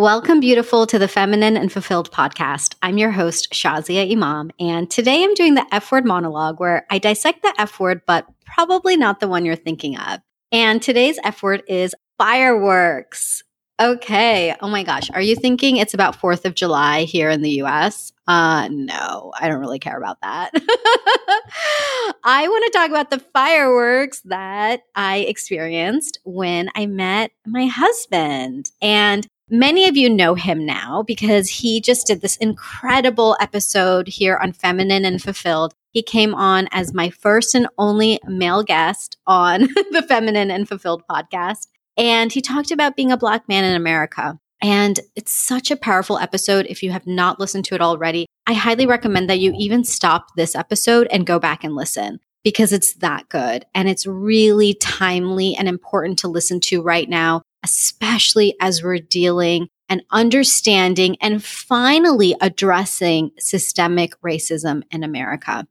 Welcome, beautiful, to the Feminine and Fulfilled podcast. I'm your host, Shazia Imam, and today I'm doing the F word monologue where I dissect the F word, but probably not the one you're thinking of. And today's F word is fireworks. Okay. Oh my gosh. Are you thinking it's about 4th of July here in the US? Uh, no, I don't really care about that. I want to talk about the fireworks that I experienced when I met my husband. And many of you know him now because he just did this incredible episode here on Feminine and Fulfilled. He came on as my first and only male guest on the Feminine and Fulfilled podcast. And he talked about being a Black man in America. And it's such a powerful episode. If you have not listened to it already, I highly recommend that you even stop this episode and go back and listen because it's that good. And it's really timely and important to listen to right now, especially as we're dealing and understanding and finally addressing systemic racism in America.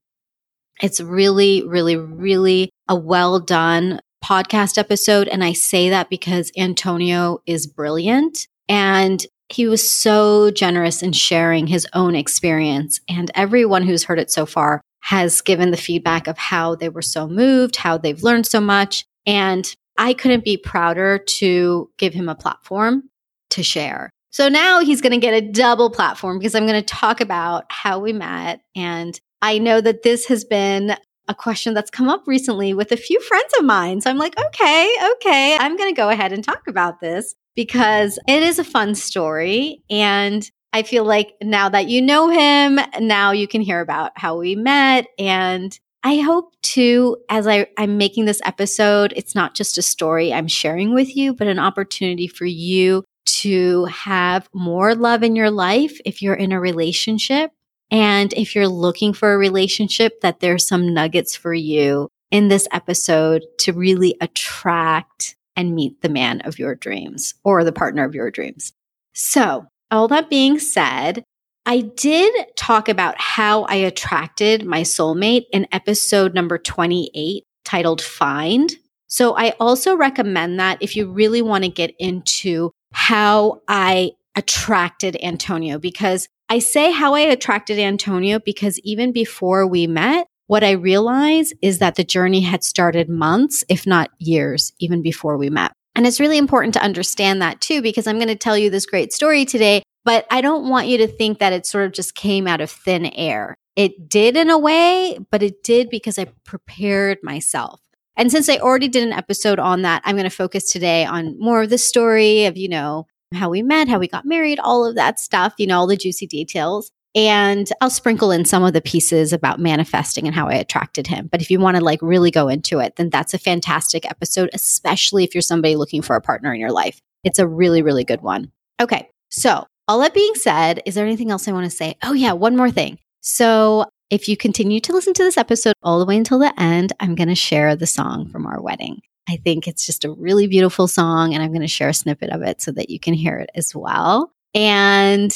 It's really, really, really a well done podcast episode. And I say that because Antonio is brilliant and he was so generous in sharing his own experience. And everyone who's heard it so far has given the feedback of how they were so moved, how they've learned so much. And I couldn't be prouder to give him a platform to share. So now he's going to get a double platform because I'm going to talk about how we met. And I know that this has been a question that's come up recently with a few friends of mine. So I'm like, okay, okay, I'm going to go ahead and talk about this because it is a fun story. And I feel like now that you know him, now you can hear about how we met. And I hope too, as I, I'm making this episode, it's not just a story I'm sharing with you, but an opportunity for you to have more love in your life if you're in a relationship and if you're looking for a relationship, that there's some nuggets for you in this episode to really attract and meet the man of your dreams or the partner of your dreams. So, all that being said, I did talk about how I attracted my soulmate in episode number 28 titled Find. So, I also recommend that if you really want to get into how I attracted Antonio because I say how I attracted Antonio because even before we met, what I realized is that the journey had started months, if not years, even before we met. And it's really important to understand that too, because I'm going to tell you this great story today, but I don't want you to think that it sort of just came out of thin air. It did in a way, but it did because I prepared myself. And since I already did an episode on that, I'm going to focus today on more of the story of, you know, how we met, how we got married, all of that stuff, you know, all the juicy details. And I'll sprinkle in some of the pieces about manifesting and how I attracted him. But if you want to like really go into it, then that's a fantastic episode, especially if you're somebody looking for a partner in your life. It's a really, really good one. Okay. So, all that being said, is there anything else I want to say? Oh, yeah, one more thing. So, if you continue to listen to this episode all the way until the end, I'm going to share the song from our wedding. I think it's just a really beautiful song, and I'm going to share a snippet of it so that you can hear it as well. And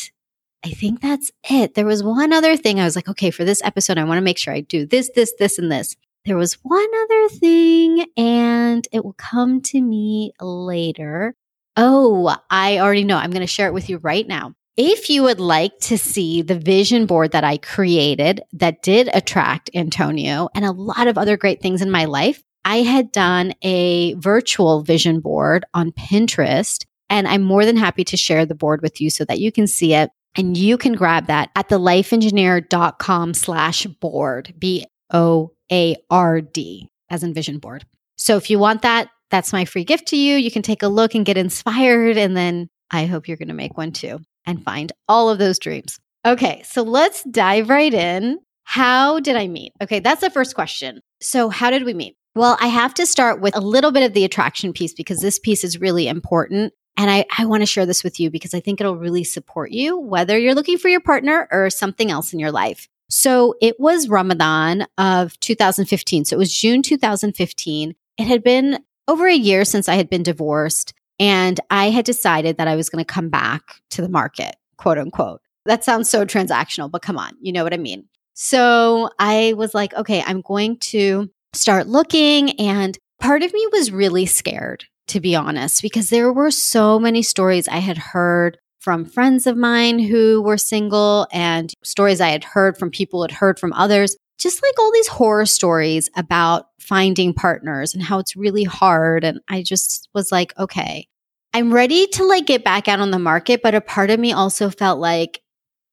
I think that's it. There was one other thing I was like, okay, for this episode, I want to make sure I do this, this, this, and this. There was one other thing, and it will come to me later. Oh, I already know. I'm going to share it with you right now. If you would like to see the vision board that I created that did attract Antonio and a lot of other great things in my life, I had done a virtual vision board on Pinterest and I'm more than happy to share the board with you so that you can see it. And you can grab that at thelifeengineer.com slash board, B O A R D, as in vision board. So if you want that, that's my free gift to you. You can take a look and get inspired. And then I hope you're going to make one too and find all of those dreams. Okay, so let's dive right in. How did I meet? Okay, that's the first question. So, how did we meet? Well, I have to start with a little bit of the attraction piece because this piece is really important. And I, I want to share this with you because I think it'll really support you, whether you're looking for your partner or something else in your life. So it was Ramadan of 2015. So it was June 2015. It had been over a year since I had been divorced. And I had decided that I was going to come back to the market, quote unquote. That sounds so transactional, but come on, you know what I mean. So I was like, okay, I'm going to start looking. And part of me was really scared, to be honest, because there were so many stories I had heard from friends of mine who were single and stories I had heard from people who had heard from others. Just like all these horror stories about finding partners and how it's really hard. And I just was like, okay, I'm ready to like get back out on the market. But a part of me also felt like,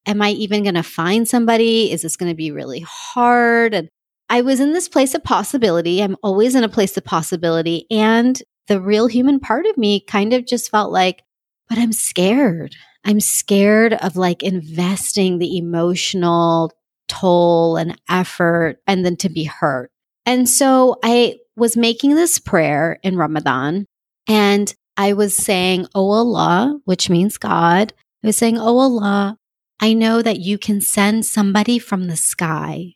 am I even going to find somebody? Is this going to be really hard? And I was in this place of possibility. I'm always in a place of possibility. And the real human part of me kind of just felt like, but I'm scared. I'm scared of like investing the emotional toll and effort and then to be hurt. And so I was making this prayer in Ramadan and I was saying, Oh Allah, which means God. I was saying, Oh Allah, I know that you can send somebody from the sky.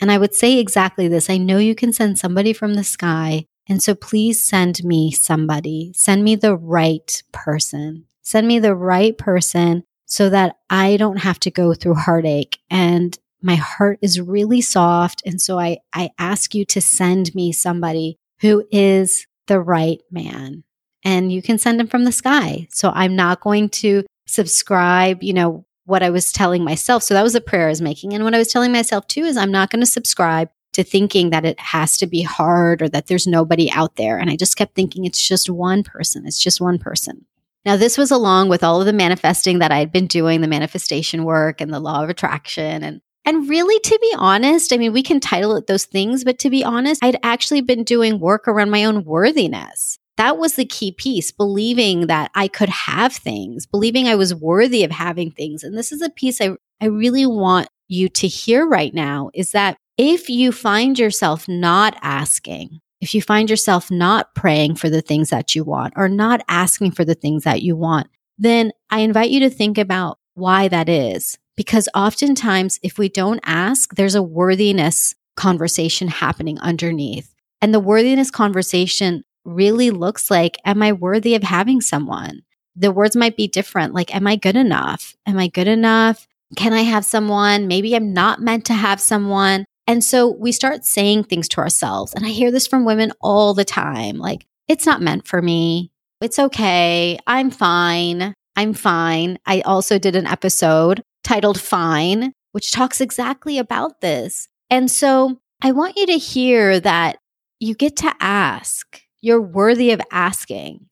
And I would say exactly this I know you can send somebody from the sky and so please send me somebody, send me the right person, send me the right person so that I don't have to go through heartache and my heart is really soft. And so I, I ask you to send me somebody who is the right man and you can send him from the sky. So I'm not going to subscribe, you know, what I was telling myself. So that was a prayer I was making. And what I was telling myself too is I'm not going to subscribe to thinking that it has to be hard or that there's nobody out there. And I just kept thinking it's just one person. It's just one person. Now, this was along with all of the manifesting that I had been doing, the manifestation work and the law of attraction. And, and really, to be honest, I mean, we can title it those things, but to be honest, I'd actually been doing work around my own worthiness. That was the key piece, believing that I could have things, believing I was worthy of having things. And this is a piece I, I really want you to hear right now is that if you find yourself not asking, if you find yourself not praying for the things that you want or not asking for the things that you want, then I invite you to think about why that is. Because oftentimes, if we don't ask, there's a worthiness conversation happening underneath. And the worthiness conversation really looks like, am I worthy of having someone? The words might be different. Like, am I good enough? Am I good enough? Can I have someone? Maybe I'm not meant to have someone. And so we start saying things to ourselves. And I hear this from women all the time like, it's not meant for me. It's okay. I'm fine. I'm fine. I also did an episode titled Fine, which talks exactly about this. And so I want you to hear that you get to ask. You're worthy of asking.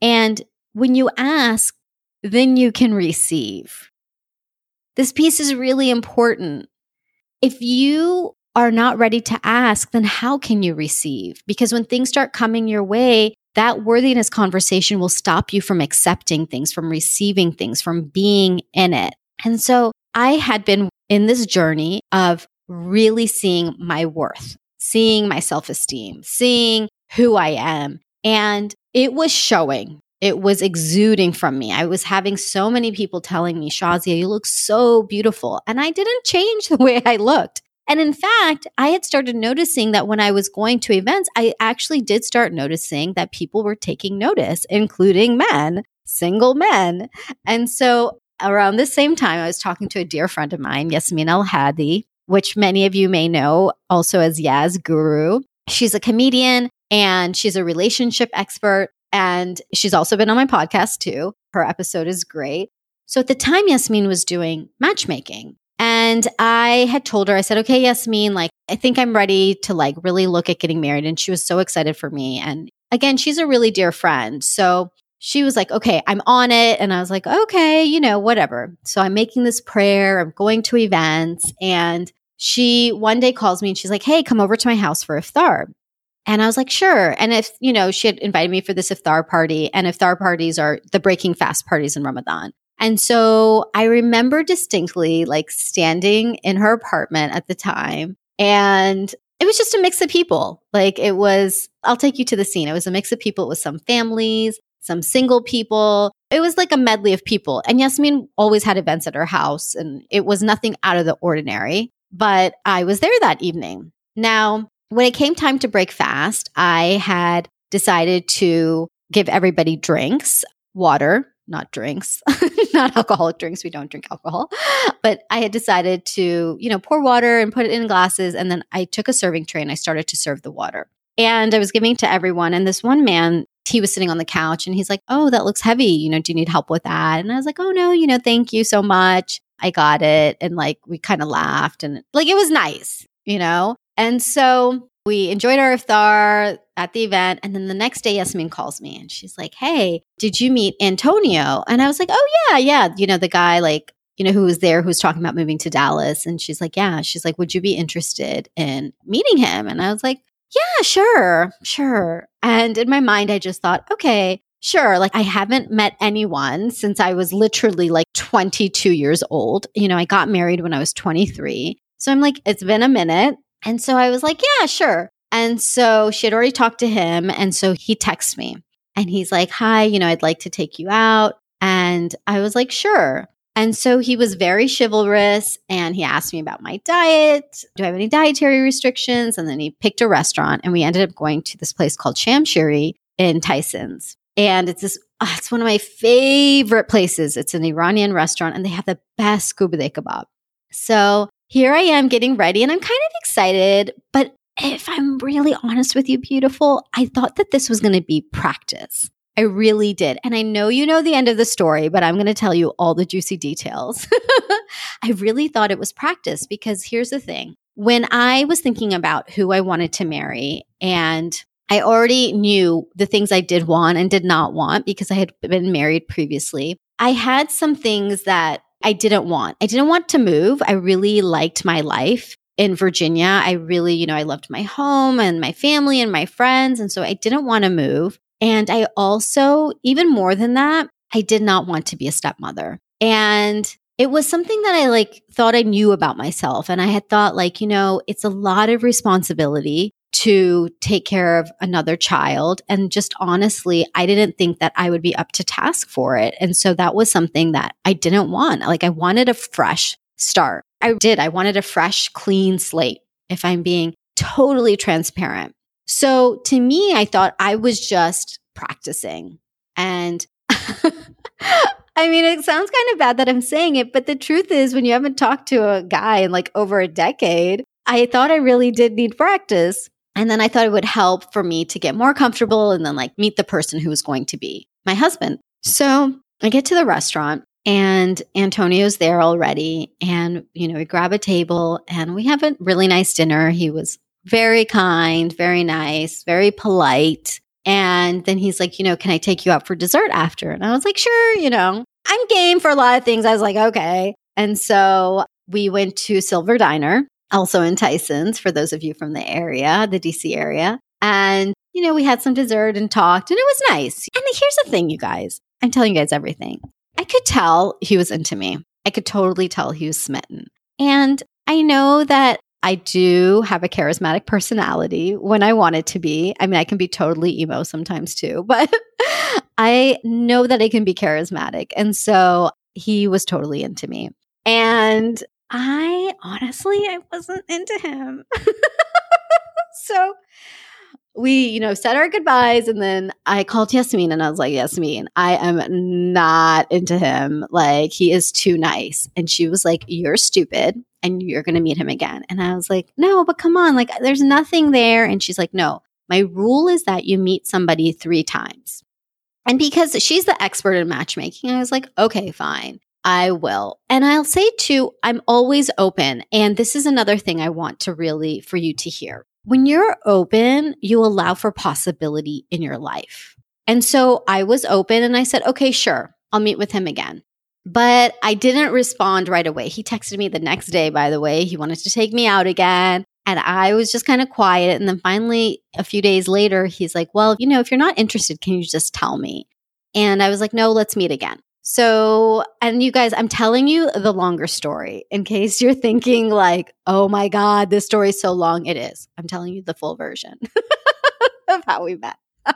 And when you ask, then you can receive. This piece is really important. If you are not ready to ask, then how can you receive? Because when things start coming your way, that worthiness conversation will stop you from accepting things, from receiving things, from being in it. And so I had been in this journey of really seeing my worth, seeing my self esteem, seeing who I am. And it was showing. It was exuding from me. I was having so many people telling me, Shazia, you look so beautiful. And I didn't change the way I looked. And in fact, I had started noticing that when I was going to events, I actually did start noticing that people were taking notice, including men, single men. And so around the same time, I was talking to a dear friend of mine, Yasmin Elhady, which many of you may know also as Yaz Guru. She's a comedian and she's a relationship expert. And she's also been on my podcast too. Her episode is great. So at the time, Yasmin was doing matchmaking. And I had told her, I said, okay, Yasmin, like, I think I'm ready to like really look at getting married. And she was so excited for me. And again, she's a really dear friend. So she was like, okay, I'm on it. And I was like, okay, you know, whatever. So I'm making this prayer. I'm going to events. And she one day calls me and she's like, hey, come over to my house for iftar. And I was like, sure. And if, you know, she had invited me for this iftar party, and iftar parties are the breaking fast parties in Ramadan. And so I remember distinctly like standing in her apartment at the time and it was just a mix of people. Like it was, I'll take you to the scene. It was a mix of people. It was some families, some single people. It was like a medley of people. And Yasmin always had events at her house and it was nothing out of the ordinary. But I was there that evening. Now, when it came time to break fast, I had decided to give everybody drinks, water, not drinks, not alcoholic drinks. We don't drink alcohol. But I had decided to, you know, pour water and put it in glasses. And then I took a serving tray and I started to serve the water. And I was giving to everyone. And this one man he was sitting on the couch and he's like, Oh, that looks heavy. You know, do you need help with that? And I was like, Oh, no, you know, thank you so much. I got it. And like, we kind of laughed and like, it was nice, you know? And so we enjoyed our iftar at the event. And then the next day, Yasmin calls me and she's like, Hey, did you meet Antonio? And I was like, Oh, yeah, yeah. You know, the guy, like, you know, who was there who was talking about moving to Dallas. And she's like, Yeah. She's like, Would you be interested in meeting him? And I was like, Yeah, sure, sure. And in my mind, I just thought, Okay, sure. Like, I haven't met anyone since I was literally like 22 years old. You know, I got married when I was 23. So I'm like, It's been a minute. And so I was like, Yeah, sure. And so she had already talked to him. And so he texts me and he's like, Hi, you know, I'd like to take you out. And I was like, Sure. And so he was very chivalrous and he asked me about my diet. Do I have any dietary restrictions? And then he picked a restaurant and we ended up going to this place called Shamshiri in Tyson's. And it's this, oh, it's one of my favorite places. It's an Iranian restaurant and they have the best koobideh kebab. So here I am getting ready and I'm kind of excited, but if I'm really honest with you, beautiful, I thought that this was going to be practice. I really did. And I know you know the end of the story, but I'm going to tell you all the juicy details. I really thought it was practice because here's the thing. When I was thinking about who I wanted to marry and I already knew the things I did want and did not want because I had been married previously. I had some things that I didn't want. I didn't want to move. I really liked my life in Virginia. I really, you know, I loved my home and my family and my friends. And so I didn't want to move. And I also, even more than that, I did not want to be a stepmother. And it was something that I like thought I knew about myself. And I had thought, like, you know, it's a lot of responsibility to take care of another child. And just honestly, I didn't think that I would be up to task for it. And so that was something that I didn't want. Like, I wanted a fresh start. I did. I wanted a fresh, clean slate, if I'm being totally transparent. So to me, I thought I was just practicing. And I mean, it sounds kind of bad that I'm saying it, but the truth is, when you haven't talked to a guy in like over a decade, I thought I really did need practice. And then I thought it would help for me to get more comfortable and then like meet the person who was going to be my husband. So I get to the restaurant and Antonio's there already. And, you know, we grab a table and we have a really nice dinner. He was very kind, very nice, very polite. And then he's like, you know, can I take you out for dessert after? And I was like, sure, you know, I'm game for a lot of things. I was like, okay. And so we went to Silver Diner, also in Tyson's, for those of you from the area, the DC area. And, you know, we had some dessert and talked, and it was nice. And here's the thing, you guys I'm telling you guys everything. I could tell he was into me. I could totally tell he was smitten. And I know that I do have a charismatic personality when I want it to be. I mean, I can be totally emo sometimes too, but I know that I can be charismatic. And so he was totally into me. And I honestly, I wasn't into him. so we, you know, said our goodbyes and then I called Yasmin and I was like, Yasmin, I am not into him. Like, he is too nice. And she was like, You're stupid and you're going to meet him again. And I was like, No, but come on. Like, there's nothing there. And she's like, No, my rule is that you meet somebody three times. And because she's the expert in matchmaking, I was like, Okay, fine. I will. And I'll say too, I'm always open. And this is another thing I want to really for you to hear when you're open, you allow for possibility in your life. And so I was open and I said, okay, sure, I'll meet with him again. But I didn't respond right away. He texted me the next day, by the way. He wanted to take me out again. And I was just kind of quiet. And then finally, a few days later, he's like, well, you know, if you're not interested, can you just tell me? And I was like, no, let's meet again. So, and you guys, I'm telling you the longer story in case you're thinking, like, oh my God, this story is so long. It is. I'm telling you the full version of how we met.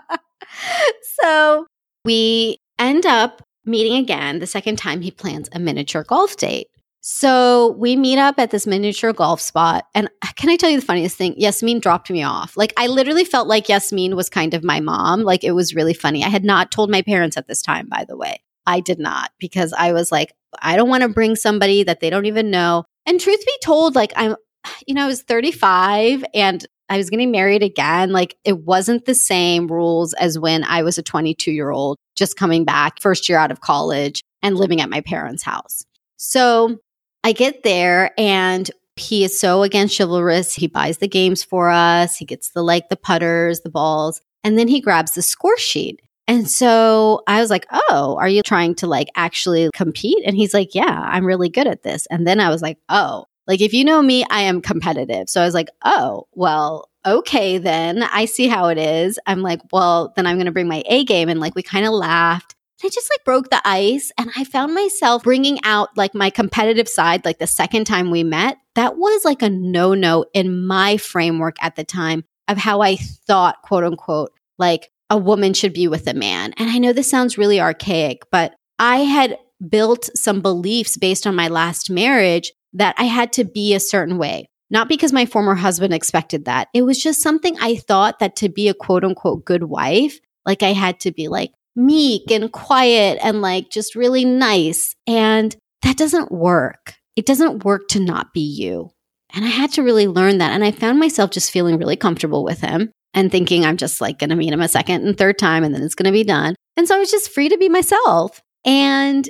so, we end up meeting again. The second time, he plans a miniature golf date. So we meet up at this miniature golf spot. And can I tell you the funniest thing? Yasmin dropped me off. Like, I literally felt like Yasmin was kind of my mom. Like, it was really funny. I had not told my parents at this time, by the way. I did not because I was like, I don't want to bring somebody that they don't even know. And truth be told, like I'm, you know, I was 35 and I was getting married again. Like it wasn't the same rules as when I was a 22 year old, just coming back first year out of college and living at my parents' house. So I get there and he is so against chivalrous. He buys the games for us. He gets the like the putters, the balls, and then he grabs the score sheet. And so I was like, Oh, are you trying to like actually compete? And he's like, Yeah, I'm really good at this. And then I was like, Oh, like if you know me, I am competitive. So I was like, Oh, well, okay, then I see how it is. I'm like, Well, then I'm going to bring my A game. And like we kind of laughed. I just like broke the ice and I found myself bringing out like my competitive side like the second time we met. That was like a no no in my framework at the time of how I thought, quote unquote, like a woman should be with a man. And I know this sounds really archaic, but I had built some beliefs based on my last marriage that I had to be a certain way. Not because my former husband expected that. It was just something I thought that to be a quote unquote good wife, like I had to be like meek and quiet and like just really nice. And that doesn't work. It doesn't work to not be you. And I had to really learn that. And I found myself just feeling really comfortable with him and thinking I'm just like going to meet him a second and third time and then it's going to be done. And so I was just free to be myself. And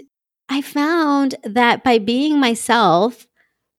I found that by being myself,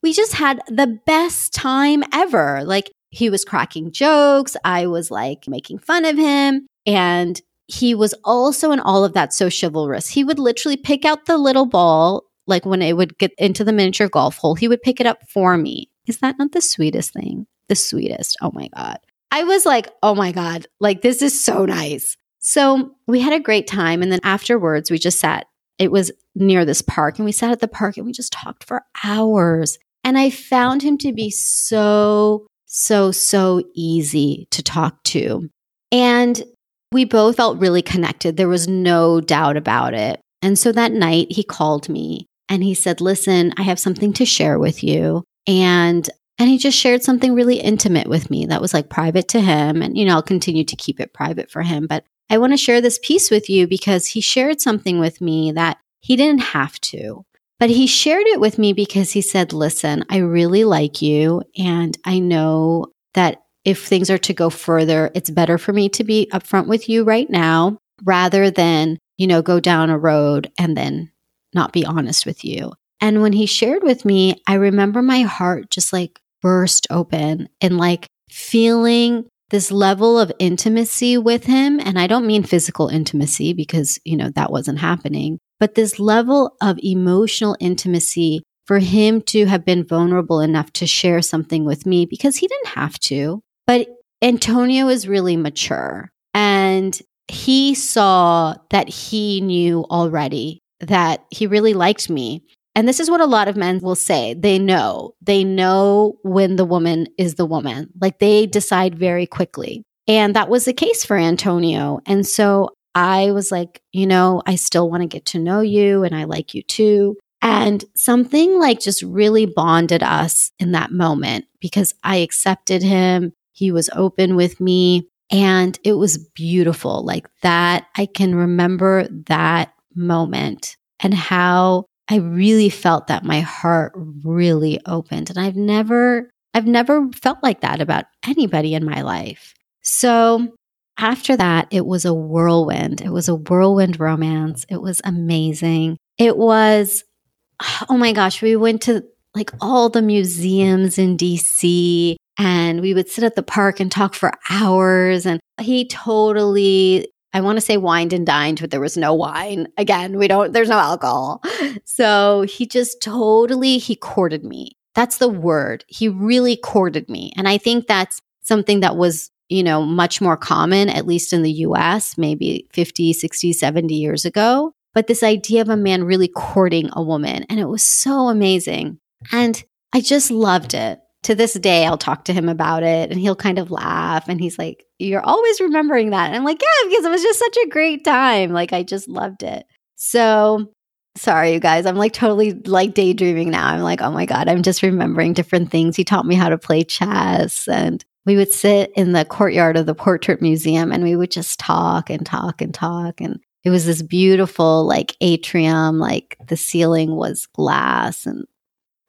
we just had the best time ever. Like he was cracking jokes. I was like making fun of him. And he was also in all of that so chivalrous. He would literally pick out the little ball, like when it would get into the miniature golf hole, he would pick it up for me. Is that not the sweetest thing? The sweetest. Oh my God. I was like, oh my God, like this is so nice. So we had a great time. And then afterwards, we just sat. It was near this park, and we sat at the park and we just talked for hours. And I found him to be so, so, so easy to talk to. And we both felt really connected. There was no doubt about it. And so that night he called me and he said, "Listen, I have something to share with you." And and he just shared something really intimate with me that was like private to him and you know, I'll continue to keep it private for him, but I want to share this piece with you because he shared something with me that he didn't have to. But he shared it with me because he said, Listen, I really like you. And I know that if things are to go further, it's better for me to be upfront with you right now rather than, you know, go down a road and then not be honest with you. And when he shared with me, I remember my heart just like burst open and like feeling this level of intimacy with him. And I don't mean physical intimacy because, you know, that wasn't happening, but this level of emotional intimacy for him to have been vulnerable enough to share something with me because he didn't have to. But Antonio is really mature and he saw that he knew already that he really liked me. And this is what a lot of men will say. They know. They know when the woman is the woman. Like they decide very quickly. And that was the case for Antonio. And so I was like, you know, I still want to get to know you and I like you too. And something like just really bonded us in that moment because I accepted him. He was open with me and it was beautiful. Like that, I can remember that moment and how I really felt that my heart really opened. And I've never, I've never felt like that about anybody in my life. So after that, it was a whirlwind. It was a whirlwind romance. It was amazing. It was, oh my gosh, we went to like all the museums in DC and we would sit at the park and talk for hours. And he totally, I want to say wined and dined, but there was no wine. Again, we don't, there's no alcohol. So he just totally, he courted me. That's the word. He really courted me. And I think that's something that was, you know, much more common, at least in the US, maybe 50, 60, 70 years ago. But this idea of a man really courting a woman. And it was so amazing. And I just loved it to this day, I'll talk to him about it and he'll kind of laugh. And he's like, You're always remembering that. And I'm like, Yeah, because it was just such a great time. Like, I just loved it. So, sorry, you guys. I'm like totally like daydreaming now. I'm like, Oh my God, I'm just remembering different things. He taught me how to play chess. And we would sit in the courtyard of the Portrait Museum and we would just talk and talk and talk. And it was this beautiful, like, atrium, like, the ceiling was glass and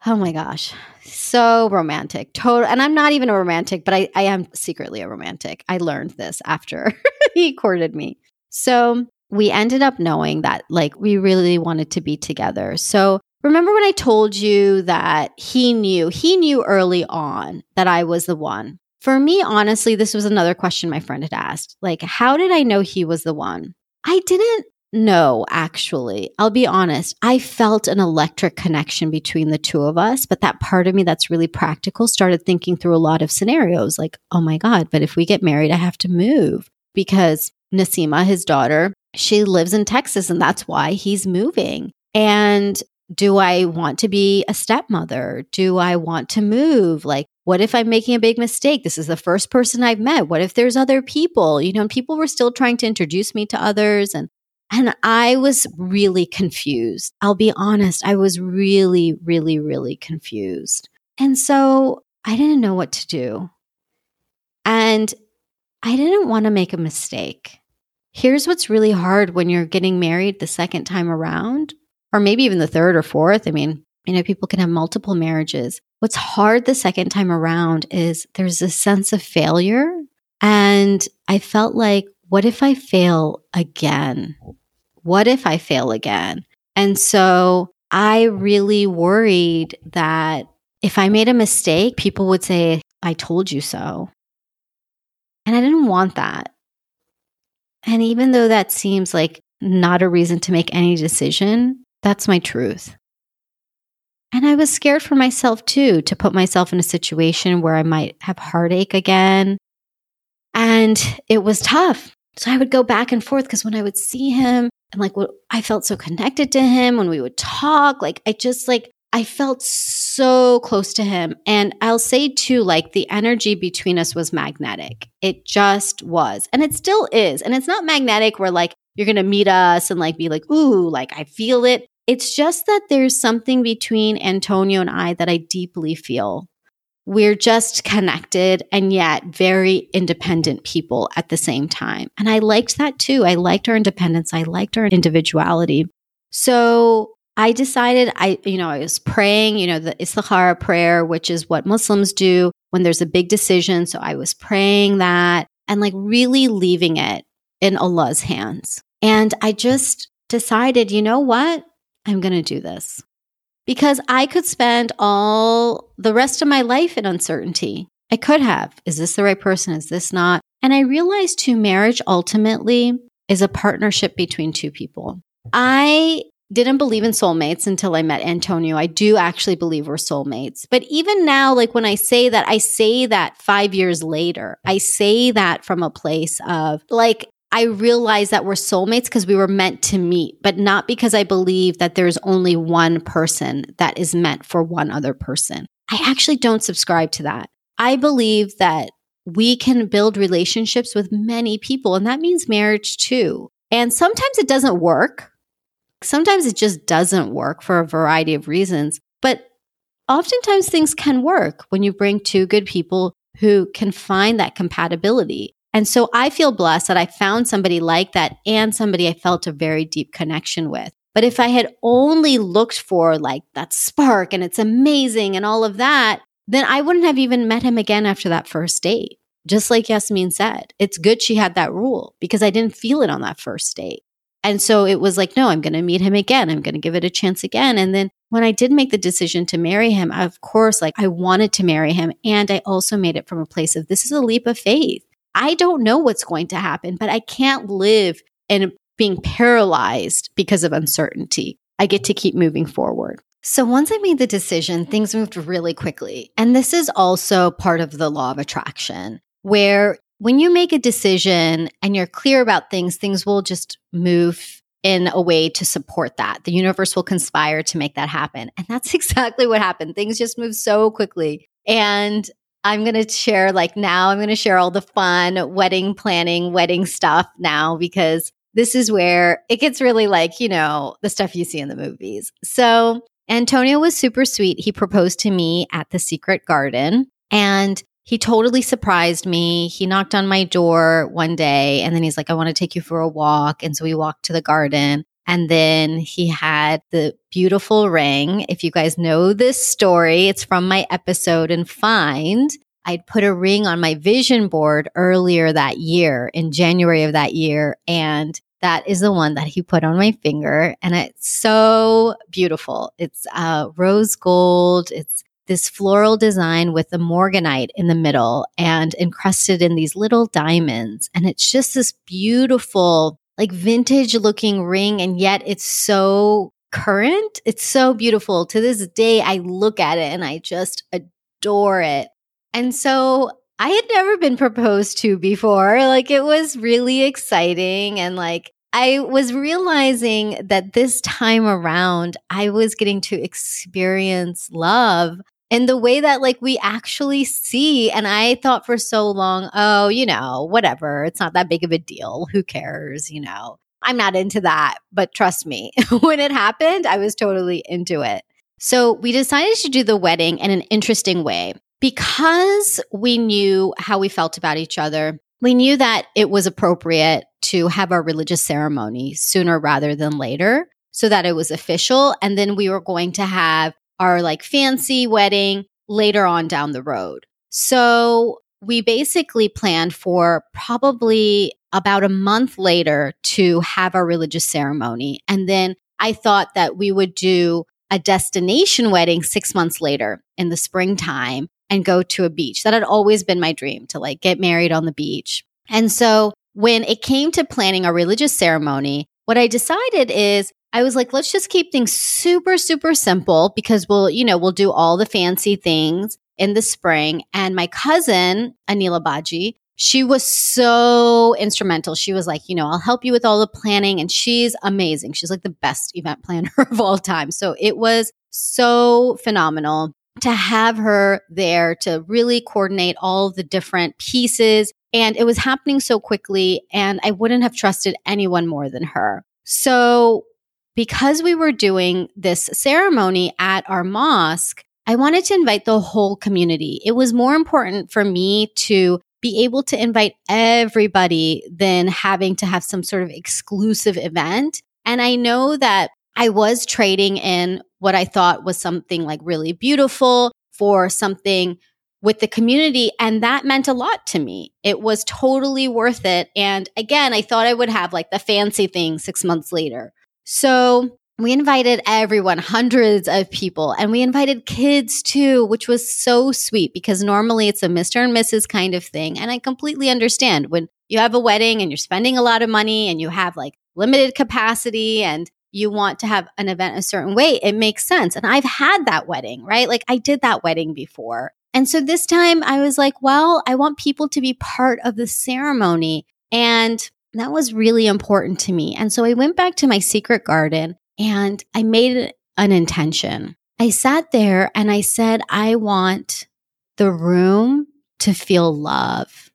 Oh my gosh. So romantic. Total and I'm not even a romantic, but I, I am secretly a romantic. I learned this after he courted me. So we ended up knowing that like we really wanted to be together. So remember when I told you that he knew, he knew early on that I was the one. For me, honestly, this was another question my friend had asked. Like, how did I know he was the one? I didn't know, actually. I'll be honest. I felt an electric connection between the two of us, but that part of me that's really practical started thinking through a lot of scenarios like, oh my God, but if we get married, I have to move because Nasima, his daughter, she lives in Texas and that's why he's moving. And do I want to be a stepmother? Do I want to move? Like, what if I'm making a big mistake? This is the first person I've met. What if there's other people? You know, people were still trying to introduce me to others and and I was really confused. I'll be honest, I was really really really confused. And so I didn't know what to do. And I didn't want to make a mistake. Here's what's really hard when you're getting married the second time around, or maybe even the third or fourth. I mean, you know, people can have multiple marriages. What's hard the second time around is there's a sense of failure. And I felt like, what if I fail again? What if I fail again? And so I really worried that if I made a mistake, people would say, I told you so. And I didn't want that. And even though that seems like not a reason to make any decision, that's my truth. And I was scared for myself too, to put myself in a situation where I might have heartache again. And it was tough. So I would go back and forth because when I would see him and like what I felt so connected to him when we would talk, like I just like I felt so close to him. And I'll say too, like the energy between us was magnetic. It just was. And it still is. And it's not magnetic where like you're going to meet us and like be like, ooh, like I feel it. It's just that there's something between Antonio and I that I deeply feel. We're just connected and yet very independent people at the same time. And I liked that too. I liked our independence. I liked our individuality. So I decided I, you know, I was praying, you know, the Istikhara prayer, which is what Muslims do when there's a big decision. So I was praying that and like really leaving it in Allah's hands. And I just decided, you know what? I'm going to do this because I could spend all the rest of my life in uncertainty. I could have. Is this the right person? Is this not? And I realized too, marriage ultimately is a partnership between two people. I didn't believe in soulmates until I met Antonio. I do actually believe we're soulmates. But even now, like when I say that, I say that five years later. I say that from a place of like, I realize that we're soulmates because we were meant to meet, but not because I believe that there's only one person that is meant for one other person. I actually don't subscribe to that. I believe that we can build relationships with many people, and that means marriage too. And sometimes it doesn't work. Sometimes it just doesn't work for a variety of reasons, but oftentimes things can work when you bring two good people who can find that compatibility. And so I feel blessed that I found somebody like that and somebody I felt a very deep connection with. But if I had only looked for like that spark and it's amazing and all of that, then I wouldn't have even met him again after that first date. Just like Yasmin said, it's good she had that rule because I didn't feel it on that first date. And so it was like, no, I'm going to meet him again. I'm going to give it a chance again. And then when I did make the decision to marry him, of course, like I wanted to marry him. And I also made it from a place of this is a leap of faith. I don't know what's going to happen, but I can't live in being paralyzed because of uncertainty. I get to keep moving forward. So once I made the decision, things moved really quickly. And this is also part of the law of attraction, where when you make a decision and you're clear about things, things will just move in a way to support that. The universe will conspire to make that happen. And that's exactly what happened. Things just moved so quickly. And I'm going to share, like, now I'm going to share all the fun wedding planning, wedding stuff now because this is where it gets really like, you know, the stuff you see in the movies. So Antonio was super sweet. He proposed to me at the secret garden. And he totally surprised me. He knocked on my door one day and then he's like, I want to take you for a walk. And so we walked to the garden. And then he had the beautiful ring. If you guys know this story, it's from my episode and find. I'd put a ring on my vision board earlier that year in January of that year. And that is the one that he put on my finger. And it's so beautiful. It's uh, rose gold. It's this floral design with the morganite in the middle and encrusted in these little diamonds. And it's just this beautiful, like vintage looking ring. And yet it's so current. It's so beautiful. To this day, I look at it and I just adore it. And so I had never been proposed to before. Like it was really exciting. And like I was realizing that this time around, I was getting to experience love in the way that like we actually see. And I thought for so long, oh, you know, whatever. It's not that big of a deal. Who cares? You know, I'm not into that. But trust me, when it happened, I was totally into it. So we decided to do the wedding in an interesting way because we knew how we felt about each other. We knew that it was appropriate to have our religious ceremony sooner rather than later so that it was official. And then we were going to have our like fancy wedding later on down the road. So we basically planned for probably about a month later to have our religious ceremony. And then I thought that we would do a destination wedding six months later in the springtime and go to a beach. That had always been my dream to like get married on the beach. And so when it came to planning our religious ceremony, what I decided is I was like, let's just keep things super, super simple because we'll, you know, we'll do all the fancy things in the spring. And my cousin, Anila Baji, she was so instrumental. She was like, you know, I'll help you with all the planning. And she's amazing. She's like the best event planner of all time. So it was so phenomenal to have her there to really coordinate all the different pieces. And it was happening so quickly. And I wouldn't have trusted anyone more than her. So because we were doing this ceremony at our mosque, I wanted to invite the whole community. It was more important for me to be able to invite everybody than having to have some sort of exclusive event. And I know that I was trading in what I thought was something like really beautiful for something with the community. And that meant a lot to me. It was totally worth it. And again, I thought I would have like the fancy thing six months later so we invited everyone, hundreds of people, and we invited kids too, which was so sweet because normally it's a Mr. and Mrs. kind of thing. And I completely understand when you have a wedding and you're spending a lot of money and you have like limited capacity and you want to have an event a certain way, it makes sense. And I've had that wedding, right? Like I did that wedding before. And so this time I was like, well, I want people to be part of the ceremony. And that was really important to me. And so I went back to my secret garden and I made an intention. I sat there and I said, I want the room to feel love.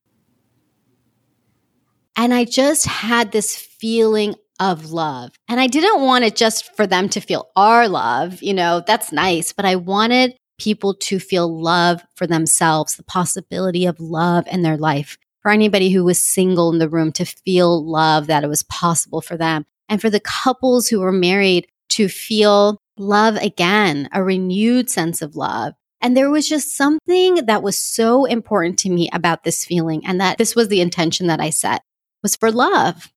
And I just had this feeling of love. And I didn't want it just for them to feel our love, you know, that's nice, but I wanted people to feel love for themselves, the possibility of love in their life for anybody who was single in the room to feel love, that it was possible for them. And for the couples who were married to feel love again, a renewed sense of love. And there was just something that was so important to me about this feeling and that this was the intention that I set was for love.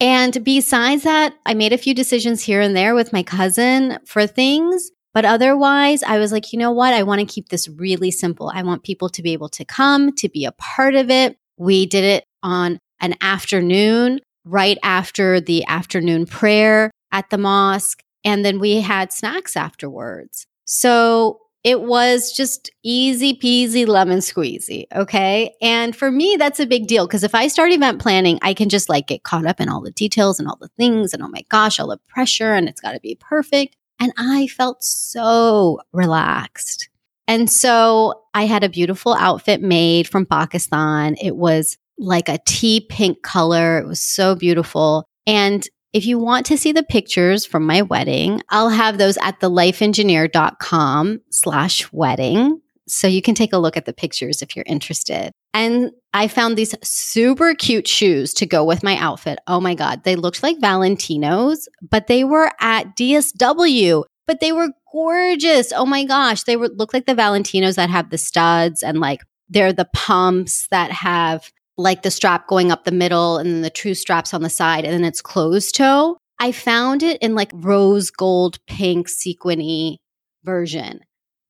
And besides that, I made a few decisions here and there with my cousin for things but otherwise, I was like, you know what? I want to keep this really simple. I want people to be able to come, to be a part of it. We did it on an afternoon, right after the afternoon prayer at the mosque. And then we had snacks afterwards. So it was just easy peasy lemon squeezy. Okay. And for me, that's a big deal because if I start event planning, I can just like get caught up in all the details and all the things and oh my gosh, all the pressure and it's got to be perfect. And I felt so relaxed. And so I had a beautiful outfit made from Pakistan. It was like a tea pink color. It was so beautiful. And if you want to see the pictures from my wedding, I'll have those at thelifeengineer.com slash wedding. So you can take a look at the pictures if you're interested. And I found these super cute shoes to go with my outfit. Oh my God. They looked like Valentinos, but they were at DSW, but they were gorgeous. Oh my gosh. They were look like the Valentinos that have the studs and like they're the pumps that have like the strap going up the middle and then the true straps on the side and then it's closed toe. I found it in like rose gold pink sequiny version.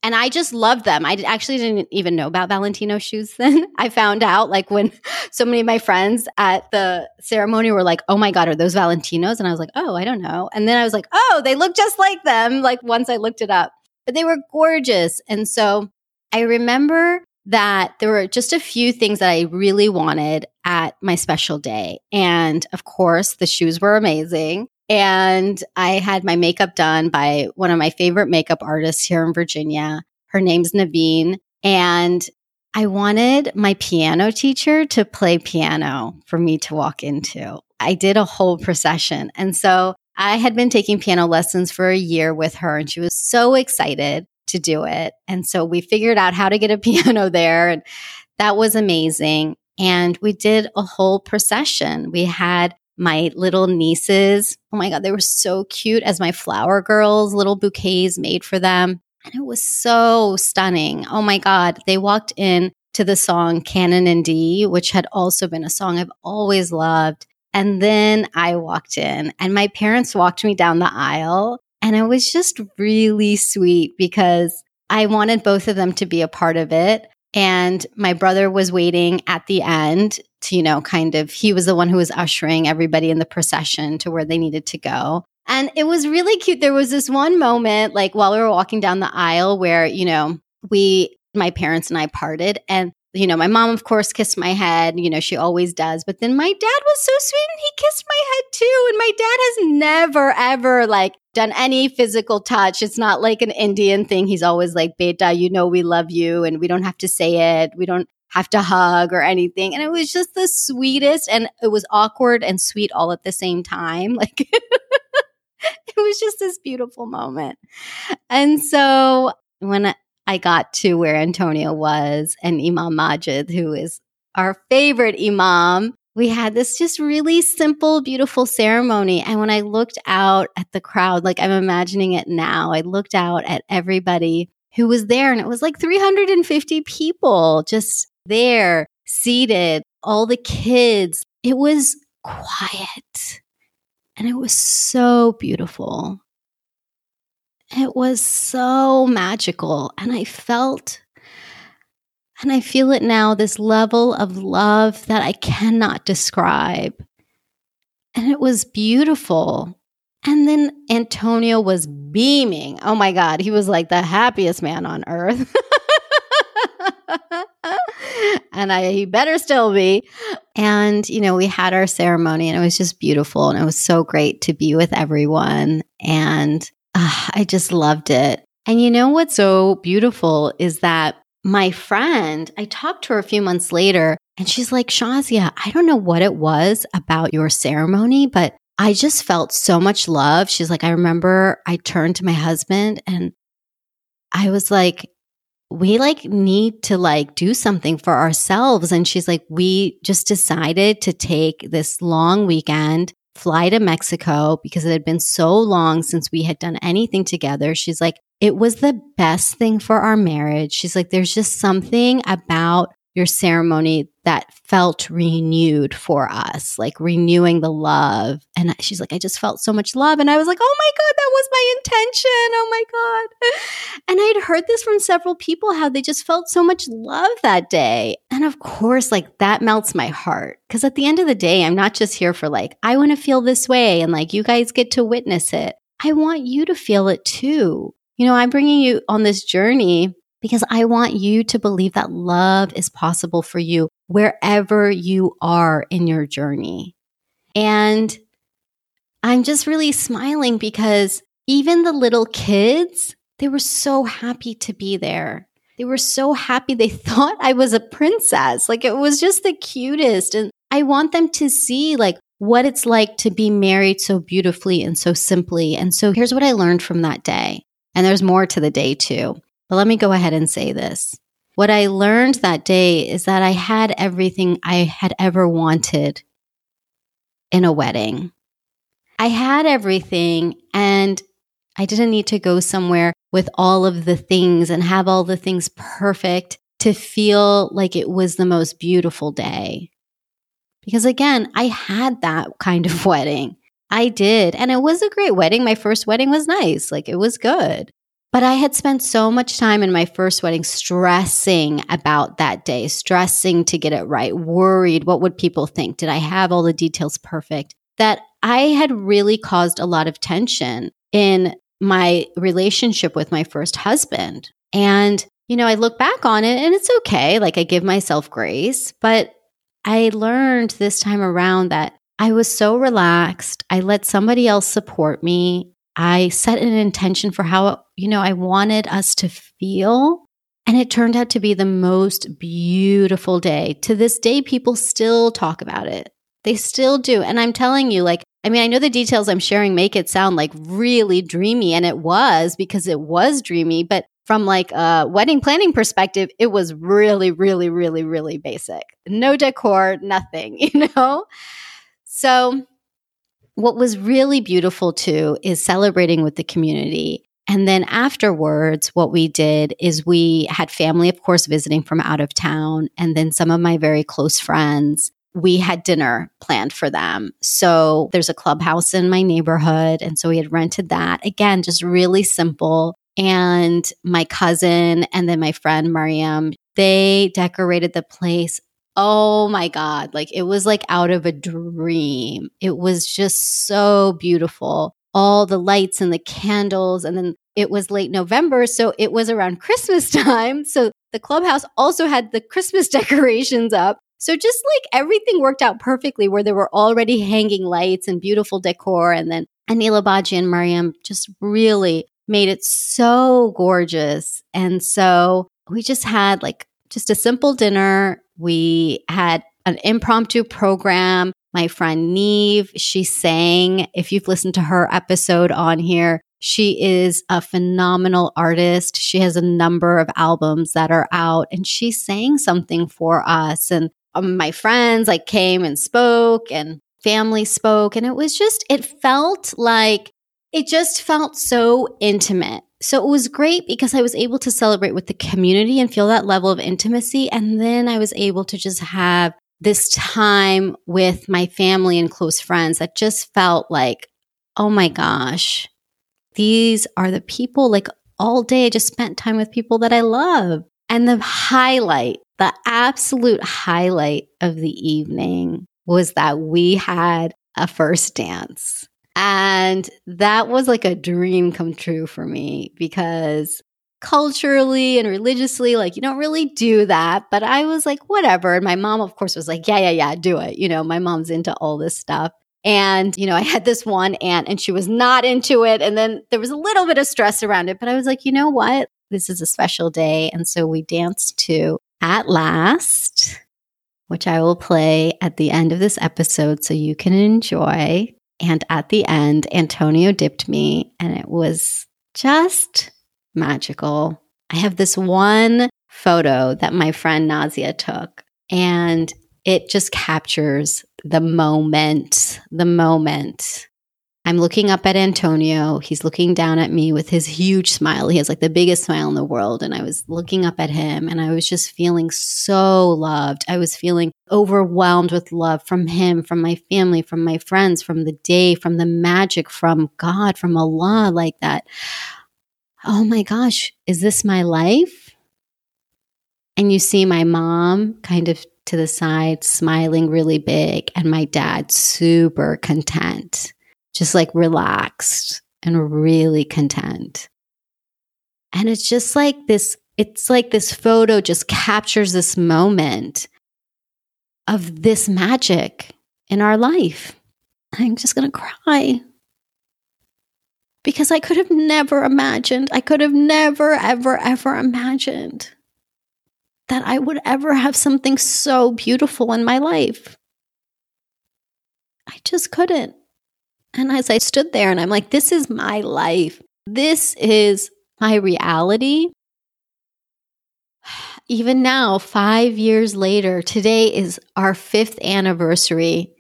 And I just loved them. I actually didn't even know about Valentino shoes then. I found out like when so many of my friends at the ceremony were like, oh my God, are those Valentinos? And I was like, oh, I don't know. And then I was like, oh, they look just like them. Like once I looked it up, but they were gorgeous. And so I remember that there were just a few things that I really wanted at my special day. And of course, the shoes were amazing. And I had my makeup done by one of my favorite makeup artists here in Virginia. Her name's Naveen. And I wanted my piano teacher to play piano for me to walk into. I did a whole procession. And so I had been taking piano lessons for a year with her, and she was so excited to do it. And so we figured out how to get a piano there. And that was amazing. And we did a whole procession. We had my little nieces. Oh my God, they were so cute as my flower girls, little bouquets made for them. And it was so stunning. Oh my God. They walked in to the song Canon in D, which had also been a song I've always loved. And then I walked in and my parents walked me down the aisle and it was just really sweet because I wanted both of them to be a part of it. And my brother was waiting at the end you know, kind of, he was the one who was ushering everybody in the procession to where they needed to go. And it was really cute. There was this one moment, like while we were walking down the aisle, where, you know, we, my parents and I parted, and you know, my mom, of course, kissed my head. You know, she always does. But then my dad was so sweet and he kissed my head too. And my dad has never, ever like done any physical touch. It's not like an Indian thing. He's always like, Beta, you know, we love you and we don't have to say it. We don't have to hug or anything. And it was just the sweetest. And it was awkward and sweet all at the same time. Like, it was just this beautiful moment. And so when I got to where Antonio was and Imam Magid, who is our favorite Imam. We had this just really simple, beautiful ceremony. And when I looked out at the crowd, like I'm imagining it now, I looked out at everybody who was there and it was like 350 people just there, seated, all the kids. It was quiet and it was so beautiful. It was so magical. And I felt, and I feel it now, this level of love that I cannot describe. And it was beautiful. And then Antonio was beaming. Oh my God, he was like the happiest man on earth. and I he better still be. And you know, we had our ceremony and it was just beautiful and it was so great to be with everyone and uh, I just loved it. And you know what's so beautiful is that my friend, I talked to her a few months later and she's like, Shazia, I don't know what it was about your ceremony, but I just felt so much love. She's like, I remember I turned to my husband and I was like, we like need to like do something for ourselves. And she's like, we just decided to take this long weekend fly to Mexico because it had been so long since we had done anything together. She's like, it was the best thing for our marriage. She's like, there's just something about your ceremony that felt renewed for us, like renewing the love. And she's like, I just felt so much love. And I was like, oh my God, that was my intention. Oh my God. And I'd heard this from several people how they just felt so much love that day. And of course, like that melts my heart. Cause at the end of the day, I'm not just here for like, I want to feel this way and like you guys get to witness it. I want you to feel it too. You know, I'm bringing you on this journey because I want you to believe that love is possible for you wherever you are in your journey. And I'm just really smiling because even the little kids, they were so happy to be there. They were so happy. They thought I was a princess. Like it was just the cutest. And I want them to see like what it's like to be married so beautifully and so simply. And so here's what I learned from that day. And there's more to the day too. But let me go ahead and say this. what I learned that day is that I had everything I had ever wanted in a wedding. I had everything and I didn't need to go somewhere with all of the things and have all the things perfect to feel like it was the most beautiful day. Because again, I had that kind of wedding. I did. And it was a great wedding. My first wedding was nice. Like it was good. But I had spent so much time in my first wedding stressing about that day, stressing to get it right, worried what would people think? Did I have all the details perfect? That I had really caused a lot of tension in my relationship with my first husband. And, you know, I look back on it and it's okay. Like I give myself grace, but I learned this time around that I was so relaxed. I let somebody else support me. I set an intention for how, you know, I wanted us to feel. And it turned out to be the most beautiful day. To this day, people still talk about it. They still do. And I'm telling you, like, I mean, I know the details I'm sharing make it sound like really dreamy, and it was because it was dreamy, but from like a wedding planning perspective, it was really, really, really, really basic. No decor, nothing, you know? So, what was really beautiful too is celebrating with the community. And then afterwards, what we did is we had family, of course, visiting from out of town, and then some of my very close friends. We had dinner planned for them. So there's a clubhouse in my neighborhood. And so we had rented that. Again, just really simple. And my cousin and then my friend Mariam, they decorated the place Oh my God. Like it was like out of a dream. It was just so beautiful. All the lights and the candles. And then it was late November. So it was around Christmas time. So the clubhouse also had the Christmas decorations up. So just like everything worked out perfectly where there were already hanging lights and beautiful decor. And then Anila Baji and Mariam just really made it so gorgeous. And so we just had like just a simple dinner we had an impromptu program. My friend Neve, she sang. If you've listened to her episode on here, she is a phenomenal artist. She has a number of albums that are out and she sang something for us. And um, my friends like came and spoke and family spoke. And it was just, it felt like, it just felt so intimate. So it was great because I was able to celebrate with the community and feel that level of intimacy. And then I was able to just have this time with my family and close friends that just felt like, oh my gosh, these are the people like all day I just spent time with people that I love. And the highlight, the absolute highlight of the evening was that we had a first dance. And that was like a dream come true for me because culturally and religiously, like you don't really do that. But I was like, whatever. And my mom, of course, was like, yeah, yeah, yeah, do it. You know, my mom's into all this stuff. And, you know, I had this one aunt and she was not into it. And then there was a little bit of stress around it. But I was like, you know what? This is a special day. And so we danced to At Last, which I will play at the end of this episode so you can enjoy. And at the end, Antonio dipped me, and it was just magical. I have this one photo that my friend Nazia took, and it just captures the moment, the moment I'm looking up at Antonio. He's looking down at me with his huge smile. He has like the biggest smile in the world. And I was looking up at him and I was just feeling so loved. I was feeling overwhelmed with love from him, from my family, from my friends, from the day, from the magic, from God, from Allah, like that. Oh my gosh, is this my life? And you see my mom kind of to the side, smiling really big, and my dad super content just like relaxed and really content. And it's just like this, it's like this photo just captures this moment of this magic in our life. I'm just going to cry because I could have never imagined, I could have never, ever, ever imagined that I would ever have something so beautiful in my life. I just couldn't. And as I stood there and I'm like, this is my life, this is my reality. even now, five years later, today is our fifth anniversary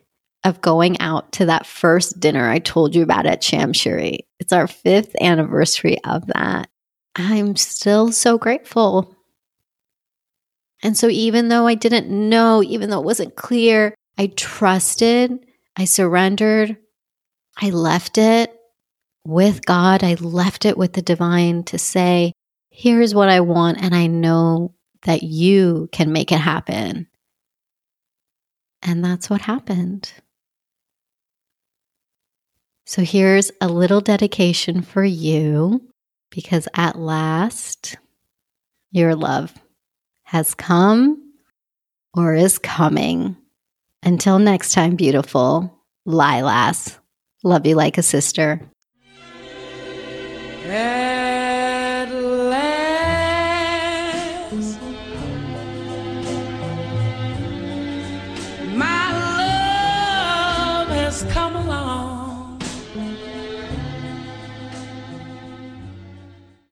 of going out to that first dinner I told you about at Shamshiry. It's our fifth anniversary of that. I'm still so grateful. And so, even though I didn't know, even though it wasn't clear, I trusted, I surrendered, I left it with God. I left it with the divine to say, here's what I want. And I know that you can make it happen. And that's what happened. So here's a little dedication for you because at last your love has come or is coming. Until next time, beautiful Lilas. Love you like a sister. Yeah.